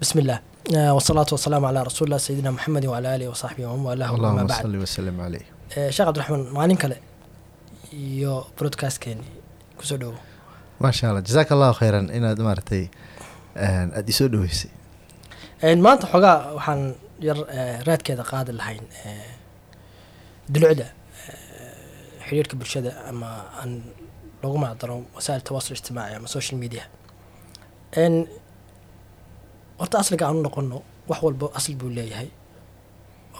بسم الله آه، والصلاة والسلام على رسول الله سيدنا محمد وعلى آله وصحبه ومن والاه وما allahuma بعد salli wasalam caleyh آه، sheekh cabdiraxmaan maalin kale iyo broadcastkeeni kusoo dhowo maasha allah jazaaka allahu khayran inaad maaragtay aada isoo dhaweysay Een, maanta xoogaa waxaan yar eh, raadkeeda qaadi lahayn eh, dulucda eh, xiriirka bulshada ama aan lagu macdaro wasaa'il tawaasul ijtimaaci ama social media Een, horta asliga aan u noqono wax walba asli buu leeyahay.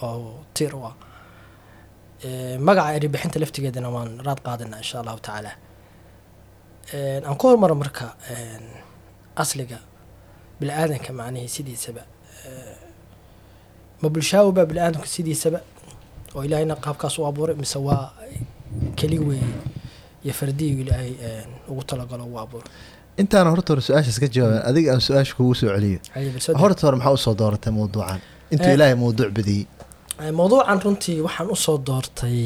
Oo tiir u ah magaca eribixinta laftigeedana waan raad qaadana insha allahu tacaala. Aan ku hormaro marka asliga bini-aadanka macnihii sidiisaba. Ma bulshaawoba bini-aadanku sidiisaba? Oo ilaahayna qaabkaas u abuuray mise waa keli weeye iyo fardiyu ilaahay ugu talagalo ugu abuuray intaana horta hore su'aashaas ka jawaabaan adiga aan su'aasha kugu soo celiyo horta hore maxaa u soo dooratay mawduucan intuu Eh. ilaahay mawduuc badiyey Eh, mawduucan runtii waxaan u soo doortay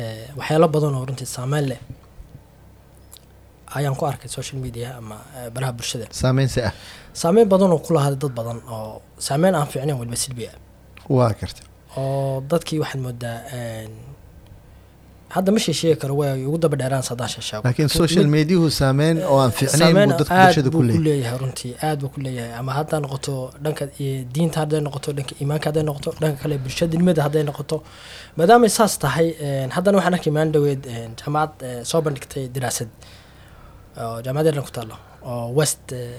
eh, waxyaalo badan oo runtii saameyn leh ayaan ku arkay social media ama baraha bulshada. Saameynse ah. Saameyn badan oo ku lahaaday dad badan oo saameyn aan fiicnayn waliba silbi ah waa karta oo dadkii waxaad moodaa hadda ma sheesheegi karo way ugu daba dheeraan sadaan sheesheego laakiin social mediahu saameyn oo aan fiicnayn buu dadka bulshada ku leeyahay. runtii aad buu ku leeyahay. Ama haddaa noqoto dhanka iyo diinta hadday noqoto dhanka iimaanka hadday noqoto dhanka kale bulshadinimada hadday noqoto. Maadaamay saas tahay haddana waxaan arkay maalin dhaweed jaamacad eh, soo bandhigtay diraasad oo jaamacadeerna ku taalo oo west eh,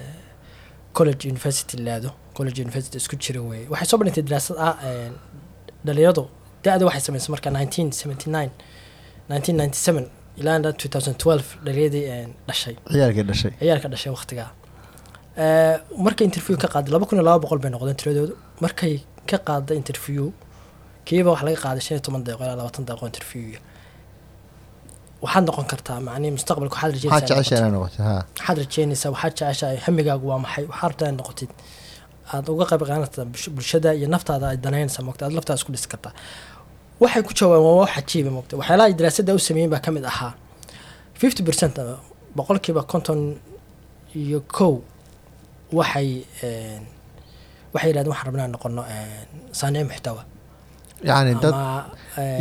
college university laado college university isku jira weye waxay soo bandhigtay diraasad ah dhalinyaradu da-da waxay samaysay marka 1979 1997 ilaa 2012 dhaliyadii een, dhashay. Ciyaalkii dhashay. Ciyaalka dhashay waqtigaa Eh, markay interview ka qaaday laba kun iyo laba boqol bay noqdeen tiradoodu markay ka qaaday interview kiiba wax laga qaaday shan iyo toban daqiiqo ilaa labaatan daqiiqo interview waxaad noqon kartaa macnihi mustaqbalka waxaad rajeynaysaa waxaad rajeynaysaa waxaad jeceshahay hamigaagu waa maxay waxaad rabtaa noqotid. Aad uga qayb qaadanaysaa bulsh- bulshada iyo naftaada ay danaynaysaa mogta aad laftaada isku dhisi kartaa waxay ku jawaabeen waa wax cajiiba mogta waxyaalaha ay daraasadda u sameeyeen baa ka mid ahaa. fifty percent boqolkiiba konton iyo kow waxay waxay yidhahdeen waxaan rabnaa noqono saanici muxtawa. Yacni dad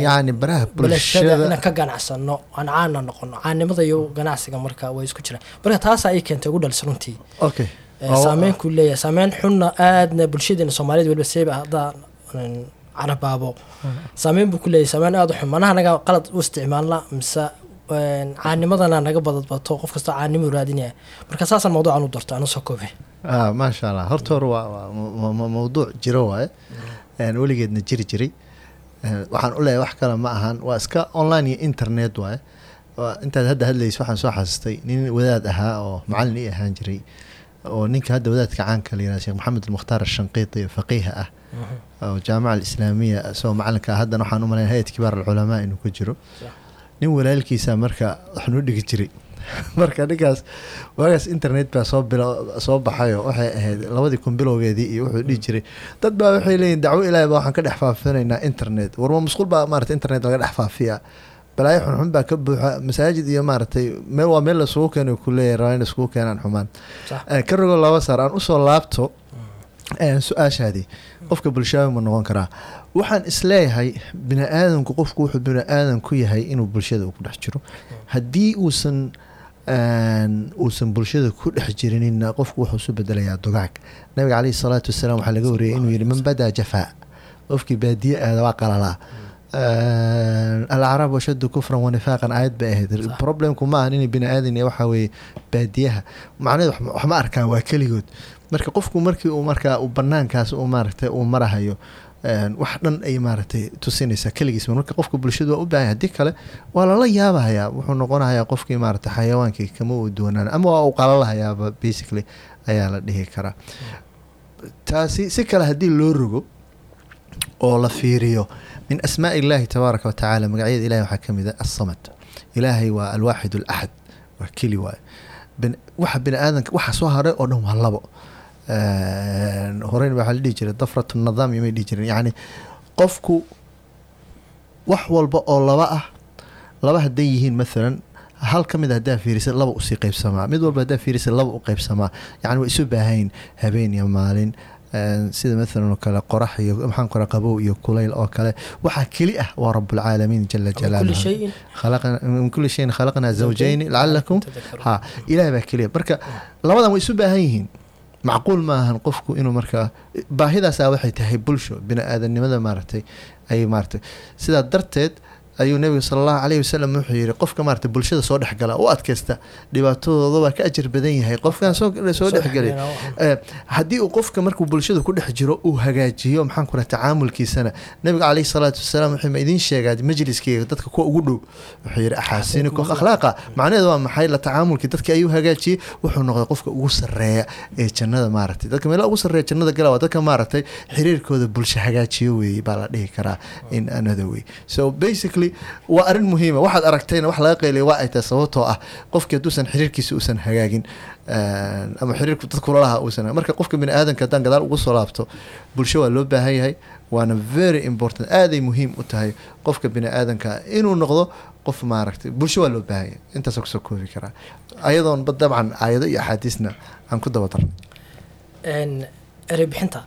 yacni baraha bulshada inaan ka ganacsano aan caana noqono caanimada iyo ganacsiga marka way isku jiraan. Marka taasaa ay keentay ugu dhalis runtii. Okay. Saameyn ku leeyahay saameyn xunna aadna bulshadeena soomaalida weliba seeba haddaa carabaabo saameyn buu ku leeyahay saameyn aada u xun. Manaha naga qalad u isticmaalna mise caanimadana naga badadbato qof kastoo caanimo raadinaya marka saasaan mawduucan u doorto aan u soo koobay ah maasha allah horta hore waa waa ma- ma- mawduuc jiro waaye. Weligeedna jiri jiray waxaan u leeyahay wax kale ma ahan. Waa iska online iyo internet waaye. Waa intaad hadda hadlaysa waxaan soo xasuustay nin wadaad ahaa oo macalin ii ahaan jiray oo ninka hadda wadaadka caanka la yihahdo sheekh maxamed almukhtaar ashanqiiti faqiiha ah oo jaamaca alislaamiya isagoo macalinka ah haddana waxaan u malayn hay'ad kibaar alculamaa inuu ku jiro. Nin walaalkiisa marka waxnuu dhigi jiray. Marka ninkaas waagaas internet baa soo soo baxayo waxay ahayd labadii kun bilowgeedii iyo wuxuu dhihi jiray. Dad baa waxay leeyihiin dacwo ilaahay baa waxaan ka dhex faafinaynaa internet. Warma musqul baa maarata internet laga dhex faafiya balaayo xunxun baa ka buuxa masaajid iyo maaragtay meel waa meel lasugu keeno kuleeyahay rabaa in lasugu keenaan xumaan. Eh, ka rogo laba saar aan u soo laabto eh, su'aashaadii qofka bulshada ma noqon karaa. Waxaan is leeyahay bini aadamku qofku wuxuu bini aadam ku yahay inuu bulshada ku dhex jiro. Haddii uusan uusan bulshada ku dhex jirinina qofku wuxuu isu bedelayaa dugaag. Nabiga caleyhi salaatu wasalaam waxaa laga wariyay inuu yihi man badaa jafaa. Qofkii baadiye aada waa qalalaa alacraab ashaddu kufran wanifaaqan aayad bay ahayd problemku ma ahan inay bini aadan iyo waxaa weeye baadiyaha macnaheedu wax ma- wax ma arkaan waa keligood marka qofku markii uu markaa uu banaankaas uu maaragtay uu marahayo wax dhan ay maaragtay tusinaysaa keligiis marka qofka bulshadu waa u baahan yahay. haddii kale waa lala yaabahayaa wuxuu noqonayaa qofkii maaragtay xayawaankii kama uu doonaan ama waa uu qalalahayaaba basically ayaa la dhihi karaa taasi si kale haddii loo rogo oo la fiiriyo min asmaa illaahi tabaaraka wa tacaala magacyada ilahi waxaa ka mid a assamad ilaahay waa alwaaxid alaxad waa keli waaye bin- waxa bini aadanka waxa soo haray oo dhan waa labo horeyn waxaa la dhihi jiray dafrat nadaam iyo may dhihi jireen yacni qofku wax walba oo laba ah laba hadday yihiin maalan hal ka mid a haddaa fiirisa laba u sii qaybsamaa mid walba haddaa fiirisa laba u qaybsamaa yacni waa isu baahayn habeen iyo maalin sida maalan oo kale qorax iyo maxaan qora qabow iyo kulayl oo kale waxaa keli ah waa rabulcaalamiin jala jalaalmin mm, kulli shayin. Khalaqnaa zawjayni lacalakum ha ilaah baa keliya. Marka labadan way isu baahan yihiin. Macquul ma ahan qofku inuu markaa baahidaasa waxay tahay bulsho bini aadanimada maaragtay ay maaragtay. Sidaa darteed ayuu nebiga sala allahu caleyhi wasalam wuxuu yihi qofka maaragtay bulshada soo dhexgala u adkaysta dhibaatadooda waa ka ajar badan yahay. Qofkan soo dhexgelay Eh, haddii uu qofka markuu bulshada ku dhex jiro uu hagaajiyo maxaan ku raha tacaamulkiisana. Nabiga caleyhi salaatu wasalaam wuxuu ma idiin sheegaa majliskeyga dadka kuwa ugu dhow. Wuxuu yihi axaasinikum akhlaaqa. Macnaheedu waa maxay? La tacaamulkii dadka ayuu hagaajiyey wuxuu noqday qofka ugu sareeya ee jannada maaragtay. Dadka meelaha ugu sareeya jannada gala waa dadka maaragtay xiriirkooda bulsho hagaajiyo weeye baa la dhihi karaa in another way so basically waa arrin muhiima waxaad aragtayna wax laga qeylaya waa ay tahay sababtoo ah qofkii hadduusan xiriirkiisa uusan hagaagin een, ama xiriirku dadku lalaha uusan marka qofka bini aadanka haddaan gadaal ugu soo laabto bulsho waa loo baahan yahay waana very important. Aaday muhiim u tahay qofka bini aadanka inuu noqdo qof maaragtay. Bulsho waa loo baahan yahay. Intaasoo ku soo koobi karaa. Ayadoon ba dabcan aayado iyo axaadiisna aan ku daba erey bixinta.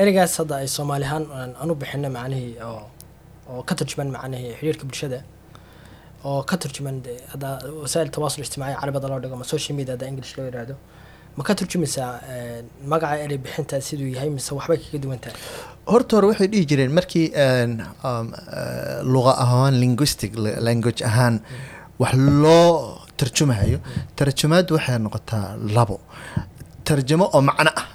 Ereygaas hadda ay soomaali ahaan aan aan u bixino macnihii oo oo ka turjuman macnihii xiriirka bulshada oo ka turjuman wasaa'il tawaasul ijtimaaci carabada loo dhigo ama social media hadda english loo yidhaahdo ma ka turjumaysaa een, magaca erey bixinta siduu yahay mise waxbay kaga duwan tahay? Horta hore waxay dhihi jireen markii een, um, eh, luqa ahaan linguistic la- language ahaan wax loo tarjumayo tarjumaaddu waxay noqotaa labo. Tarjamo oo macno ah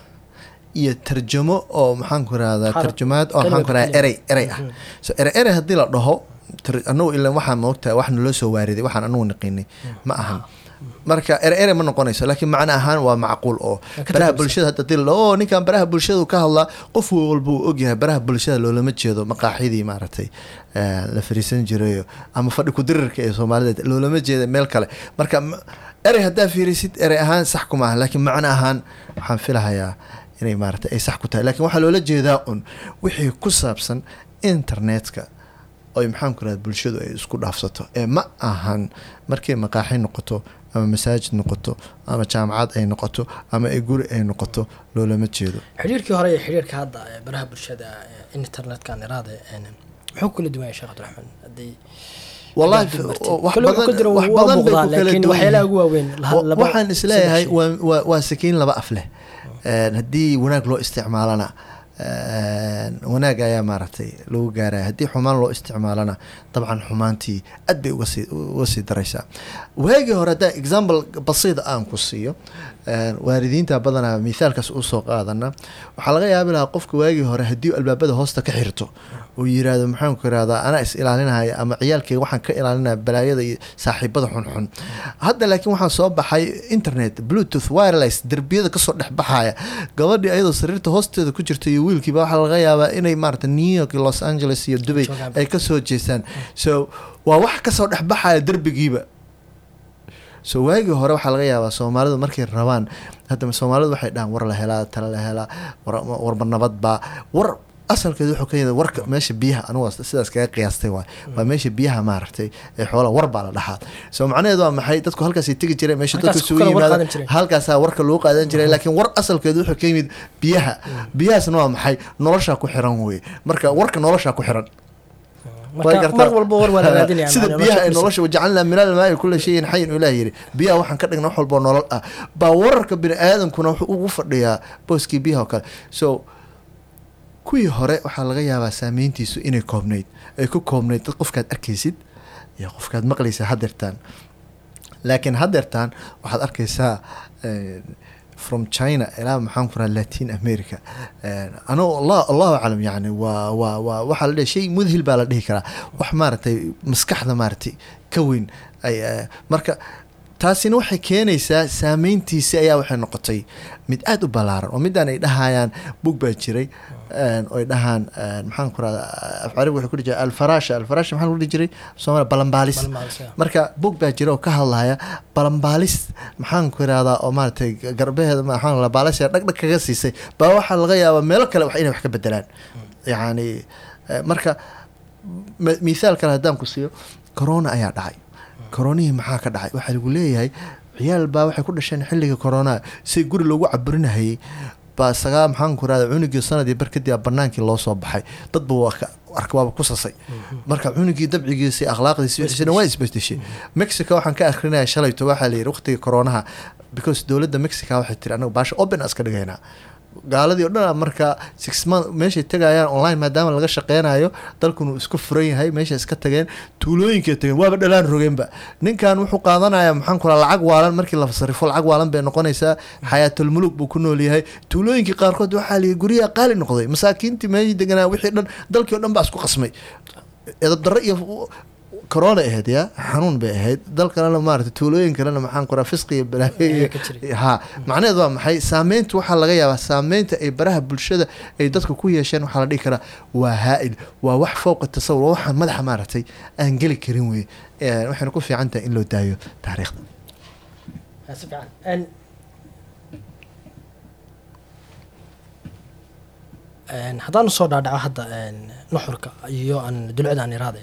iyo tarjamo oo maxaan ku rahdaa Xaraf. tarjumaad oo maxaan ku Kelmad rahdaa erey erey ah. Mhm. so erey erey haddii la dhaho anagu ilan waxaan moogtahay wax naloo soo waariday waxaan anagu naqinay ma ahan. Marka ere ere ma noqonayso laakiin macno ahaan waa macquul oo baraha bulshada hadda dil oo ninkan baraha bulshada uu ka hadlaa qof walba uu ogyahay baraha bulshada loolama jeedo maqaaxidii maaragtay eh, la fariisan jirayo ama fadhi kudirirka ee soomaalida loolama jeeda meel kale. Marka erey haddaa fiirisid erey ahaan sax kuma aha laakiin macno ahaan waxaan filahayaa inay maaragtay ay sax ku tahay. Laakiin waxaa loola jeedaa un wixii ku saabsan internetka oy maxaan ku rahda bulshadu ay isku dhaafsato. Ee ma ahan markay maqaaxi noqoto ama masaajid noqoto ama jaamacad ay noqoto ama ay guri ay noqoto loolama jeedo. Xiriirkii hore iyo xiriirka hadda baraha bulshada iraade een, muxuu kula duwan yahay sheekh cabdiraxmaan haddii wallahi wax badan bay ku kala duwan waxaan is leeyahay waa sakiin laba af leh haddii wanaag loo isticmaalana wanaag ayaa maaragtay lagu gaaraya haddii xumaan loo isticmaalana dabcan xumaantii aad bay uga sii uga sii daraysaa. Waagii hore haddaan example basiida aan ku siiyo waalidiinta badanaa mithaalkaas u soo qaadana waxaa laga yaabi lahaa qofka waagii hore haddii uu albaabada hoosta ka xirto uu yiraahdo maxaan ku irahdaa anaa is ilaalinaya ama ciyaalkeyga waxaan ka ilaalinaya balaayada iyo saaxiibada xunxun. Hadda laakiin waxaa soo baxay internet bluetooth wireless derbiyada ka soo dhex baxaya gabadhii ayadoo sariirta hoosteeda ku jirta iyo wiilkiiba waxaa laga yaabaa inay maarata new york iyo los angeles iyo dubay ay ka soo jeestaan so waa wax ka soo dhex baxaya derbigiiba so waagii hore waxaa laga yaabaa soomaalidu markay rabaan hadda soomaalidu waxay dhahaan war la helaa tala la helaa war, warba nabadbaa war asalkeedu wuxuu ka yimid warka meesha biyaha anugu sidaas kaga qiyaastay waay. Waa meesha biyaha maaragtay ee xoolaha war baa la dhahaa. So macnaheedu waa maxay? Dadku halkaasay tegi jireen meesha dadku isugu yimaada halkaasaa warka lagu qaadan jiray laakiin war asalkeedu wuxuu ka yimid biyaha. Biyahaasna waa maxay? Noloshaa ku xiran weye marka warka noloshaa ku xiran. Mar walba war waa la raadinaya sida macnaa, biyaha ay nolosha wajacalnaa min almaai kula shayin xayin ilaah yiri biyaha waxaan ka dhigna wax walboo nolol ah. Baa wararka bini aadamkuna wuxuu ugu fadhiyaa booskii biyaha oo kale. So kuwii hore waxaa laga yaabaa saameyntiisu inay koobnayd ay ku koobnayd dad qofkaad arkaysid iyo qofkaad maqlaysa hadeertaan laakiin hadeertaan waxaad arkaysaa eh, from china ilaa maxaan ku raha latin america. Ano allah allahu aclam yani waa waa waa waxaa la dhihi shay mudhil baa la dhihi karaa. Wax maaragtay maskaxda maaragtay ka weyn eh, marka taasina waxay keenaysaa saameyntiisi ayaa waxay noqotay mid aada u ballaaran oo midaan ay dhahayaan bug baa jiray oo ay dhahaan maxaan ku rahda af carabi wuxuu ku dhihi jiray alfarasha alfarasha maxaa lagu dhihi jiray soomaaliya balambaalis marka bug baa jira oo ka hadlaya balambaalis maxaan ku irahdaa oo maaragtay garbaheeda maxaan la baalasha dhagdhag kaga siisay baa waxaa laga yaabaa meelo kale wax inay wax ka bedelaan yacni eh, marka mithaal kale haddaan ku siiyo corona ayaa dhacay koronihii maxaa ka dhacay? Waxaa lagu leeyahay ciyaal baa waxay ku dhasheen xilliga corona si guri loogu caburinahayay baa sagaa maxaan ku rahda cunugii sanadii bar kadib banaankii loo soo baxay. Dadba waa ka arka waaba ku sasay. Marka cunugii dabcigiisi akhlaaqdiisi wixiisina waa isbedeshay. Mexico waxaan ka akrinaya shalayto waxaa la yidhi waqtigii coronaha because dowladda mexica waxay tiri anaga baasha open iska dhigaynaa gaaladii o dhan marka six month meeshay tagayaan online maadaama laga shaqeynayo dalkun uu isku furan yahay meesha iska tageen tuulooyinkay tageen waaba dhalaan rogeenba. Ninkan wuxuu qaadanaya maxaan ku lacag waalan markii la sarifo lacag waalan bay noqonaysaa xayaatul muluk buu ku nool yahay. Tuulooyinkii qaarkood waxaa liyi guryaha qaali noqday masaakiintii meeshii deganaa wixii dhan dalkii o dhan baa isku qasmay. Edab darro iyo corona ahayd ya? Xanuun bay ahayd dal kalena maarata tuulooyin kalena maxaan kuraa fisqi iyo balaayo ha macnaheed waa maxay? Saameynta waxaa laga yaabaa saameynta ay baraha bulshada ay dadka ku yeesheen waxaa la dhihi karaa waa haa-il waa wax fowqa tasawur waa waxaan madaxa maaragtay aan geli karin wey waxayna ku fiican tahay in loo daayo taariikhda. Si fiican. Haddaan u soo dhaadhaco hadda nuxurka iyo aan dulucda aan iraade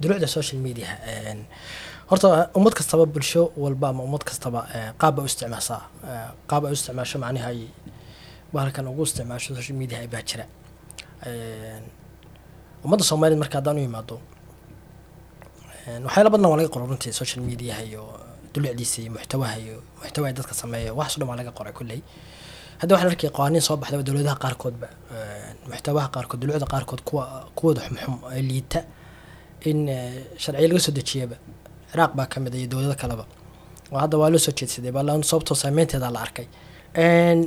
dulucda social mediaha horta ummad kastaba bulsho walba ama ummad kastaba qaab bay u isticmaashaa. Qaab ay u isticmaasho macnaha ay bahalkan ugu isticmaasho social media baa jira. Ummadda soomaaliyeed marka haddaan u yimaado waxyaala badan waa laga qoray runtii social mediaha iyo dulucdiisa iyo muxtawaha iyo muxtawaha dadka sameeya. Waxaas o dhan waa laga qoray kulley. Hadda waxaan arkay qawaaniin soo baxdaba dowladaha qaarkoodba muxtawaha qaarkood dulucda qaarkood kuwa kuwooda xumxum liita in sharciya laga soo dejiyaba ciraaq baa ka mid iyo dowlado kaleba. Oo hadda waa loo soo jeedsaday baa sababtoo saameynteeda la arkay.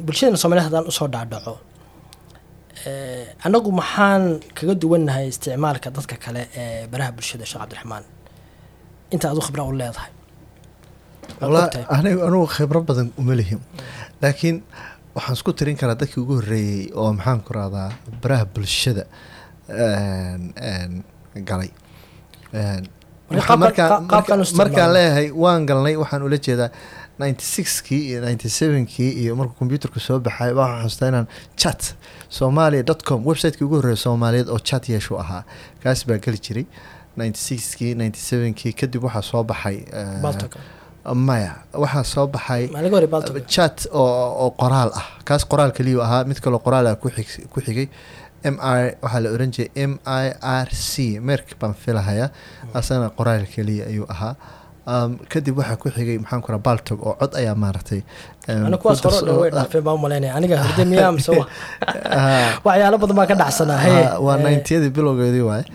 Bulshadana soomaliya haddaan u soo dhaadhaco anagu maxaan kaga duwannahay isticmaalka dadka kale ee baraha bulshada sheekh cabdiraxmaan? Inta adu khibra u leedahay. Anigu khibro badan uma lihim. Laakiin waxaan isku tirin karaa dadkii ugu horreeyey oo maxaan ku rahdaa baraha bulshada galay markaan leeyahay waan galnay waxaan ula jeedaa ninety sixkii iyo ninety sevenkii iyo markuu combyuterka soo baxay waxaan xustaa inaan chat somalia dot com websiteki ugu horreeya soomaaliyeed oo chat yeeshu ahaa. Kaas baa geli jiray ninety sixkii ninety sevenkii kadib waxaa soo baxay maya. Waxaa soo baxay chat oo qoraal ah. Kaas qoraal keliyu ahaa. Mid kaloo qoraal ah ku xigay m i waxaa la oran jiray m i r c merk baan filahaya asana qoraal keliya ayuu ahaa kadib waxaa ku xigay maxaan ku raa baltog oo cod ayaa maaragtay kuwaas hore dhan way dhaafeen baan u malaynaya aniga horde miyaa mise waxyaalo badan baa ka dhacsanaa waa ninetiyadii bilowgeedii waaye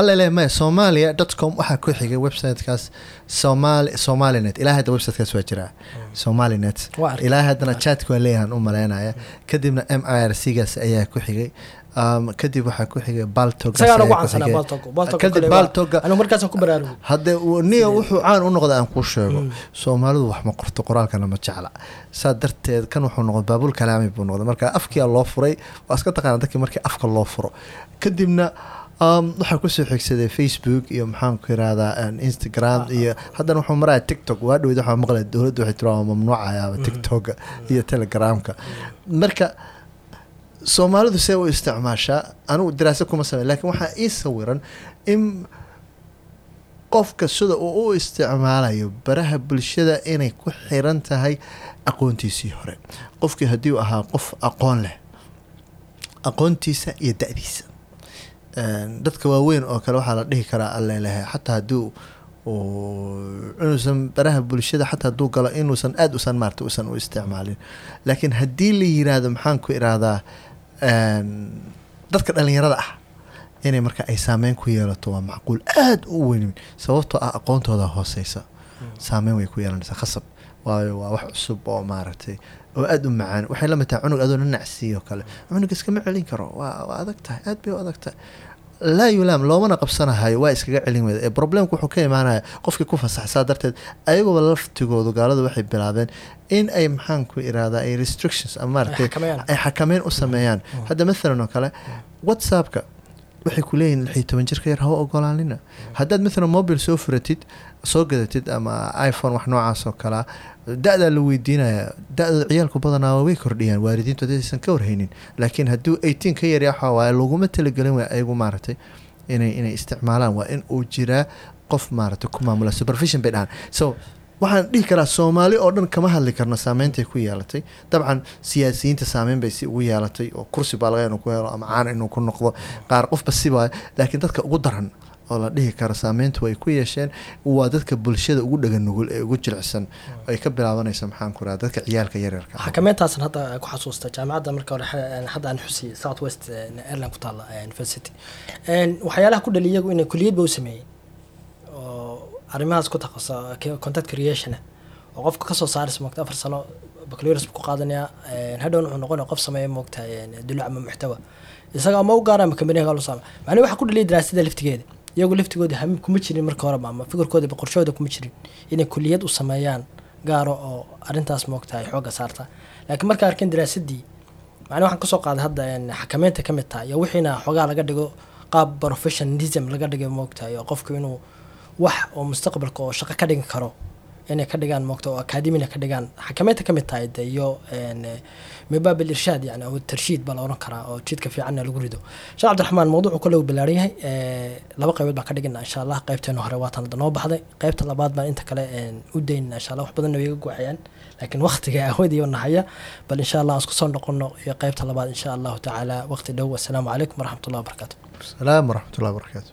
allele maya somalia dot com waxaa ku xigay websitekaas. Somali somalinet ilaa hadda websitekaas waa jiraa. Somalinet. Ilaa haddana chatka waa leeyahan u malaynaya kadibna m i r c gaas ayaa ku xigay kadib waxaa ku xigay baltogahade niya wuxuu caan u noqda aan kuu sheego. Soomaalidu wax ma qorto qoraalkana ma jecla. Saa darteed kan wuxuu noqda baabul kalaami buu noqday. Marka afkia loo furay waa iska taqaana dadkii markii afka loo furo. Kadibna waxaa ku soo xigsaday facebook iyo maxaanku irahdaa instagram iyo haddana wuxuu maraya tiktok. Waa dhaweyd waxaa maqlay dowladda waxay tiri waa mamnuucayaaba tiktoka iyo telegramka. Marka soomaalidu see u isticmaashaa anigu daraasa kuma samey laakiin waxaa ii sawiran in qofka sida uu u isticmaalayo baraha bulshada inay ku xiran tahay aqoontiisii hore. Qofkii haddii uu ahaa qof aqoon leh aqoontiisa iyo da-diisa. Dadka waaweyn oo kale waxaa la dhihi karaa allelehe xataa haddii inuusan baraha bulshada xataa hadduu galo inuusan aada usan maarata usan u isticmaalin. Laakiin haddii la yiraahdo maxaan ku irahdaa dadka dhalinyarada ah inay marka ay saameyn ku yeelato waa macquul aada u weyn. Sababtoo ah aqoontooda hooseysa. Saameyn way ku yeelanaysaa khasab. Waayo waa wax cusub oo maaragtay oo aada u macaan. Waxay la mid tahay cunug adoo nanacsiiyo kale. Cunug iskama celin karo. Waa waa adag tahay. Aada bay u adag tahay laa yulaam loomana qabsanahayo waa iskaga celin weyda ee problemku wuxuu ka imaanaya qofkii ku fasaxsaa darteed ayaguba laftigoodu gaaladu waxay bilaabeen in ay maxaanku irahdaa ay restrictions ama maaragtay ay xakameyn u sameeyaan. Hadda mathalan oo kale whatsappka waxay ku leeyihiin lix iyo toban jirka yar hawa ogolaanina. Haddaad mathalan mobile soo furatid soo gadatid ama iphone wax noocaas oo kalea da-daa la weydiinaya da-da ciyaalku badanaa way kordhiyaan waalidiintu hadaysan ka warhaynin. Laakiin hadduu eighteen ka yarya waxaa waaye laguma talagelin way ayagu maaragtay inay inay isticmaalaan waa in uu jiraa qof maaragtay ku maamula supervision bay dhahaan. So waxaan dhihi karaa soomaali oo dhan kama hadli karno saameyntaay ku yeelatay dabcan siyaasiyiinta saameyn bay si ugu yeelatay oo kursi baa laga inuu ku helo ama caan inuu ku noqdo qaar qofba siba laakiin dadka ugu daran oo la dhihi karo saameyntu ay ku yeesheen waa dadka bulshada ugu dhagan nugul ee ugu jilicsan. Ay ka bilaabanaysa maxaan ku raha dadka ciyaalka yaryarka xakameentaasan hadda ku xasuusta jaamacadda marka hore hadda aan xusiyey south west airline ku taalla university. Waxyaalaha ku dhali iyagu inay kuliyad ba u sameeyey oo arrimahaas ku takhaso contact creation oo qofka ka soo saaraysa moogta afar sano buu ku qaadanaya En, hadhowna wuxuu noqonaya qof sameeya moogta duluc ama muxtawa isaga ama u gaara ama kambaniyaga lu saama macnaha waxaa ku dhaliyay daraasada laftigeeda iyagu laftigooda hamim kuma jirin marka horeba ama fikirkooda ba qorshahooda kuma jirin. Inay kuliyad u sameeyaan gaaro oo arrintaas moogtahay xoogga saarta. Laakiin markaa arkeen daraasadii macnaa waxaan ka soo qaaday hadda xakameynta ka mid tahay iyo wixiina xoogaa laga dhigo qaab professionalism laga dhigay moogtahay oo qofku inuu wax oo mustaqbalka oo shaqo ka dhigi karo inay ka dhigaan moogta oo akademina ka dhigaan xakameynta ka mid tahay de iyo en, eh, mibaab irshaad yani oo tarshiid baa la oran karaa oo jidka fiicanna lagu rido. Sheekh cabdiraxmaan mawduucu kale uu ballaaran yahay eh, laba qaybood baan ka dhigina insha allah qaybteena hore waatan hadda noo baxday. Qaybta labaad baan inta kale u daynina insha allah wax badanna way iga guuxayaan laakiin waqtiga awoodiyo nahaya bal insha allah isku soo noqono iyo qaybta labaad insha allahu tacaala. Waqti dhow assalaamu calaykum waraxmatullahi wabarakaatu salaam waraxmatullahi wabarakaatu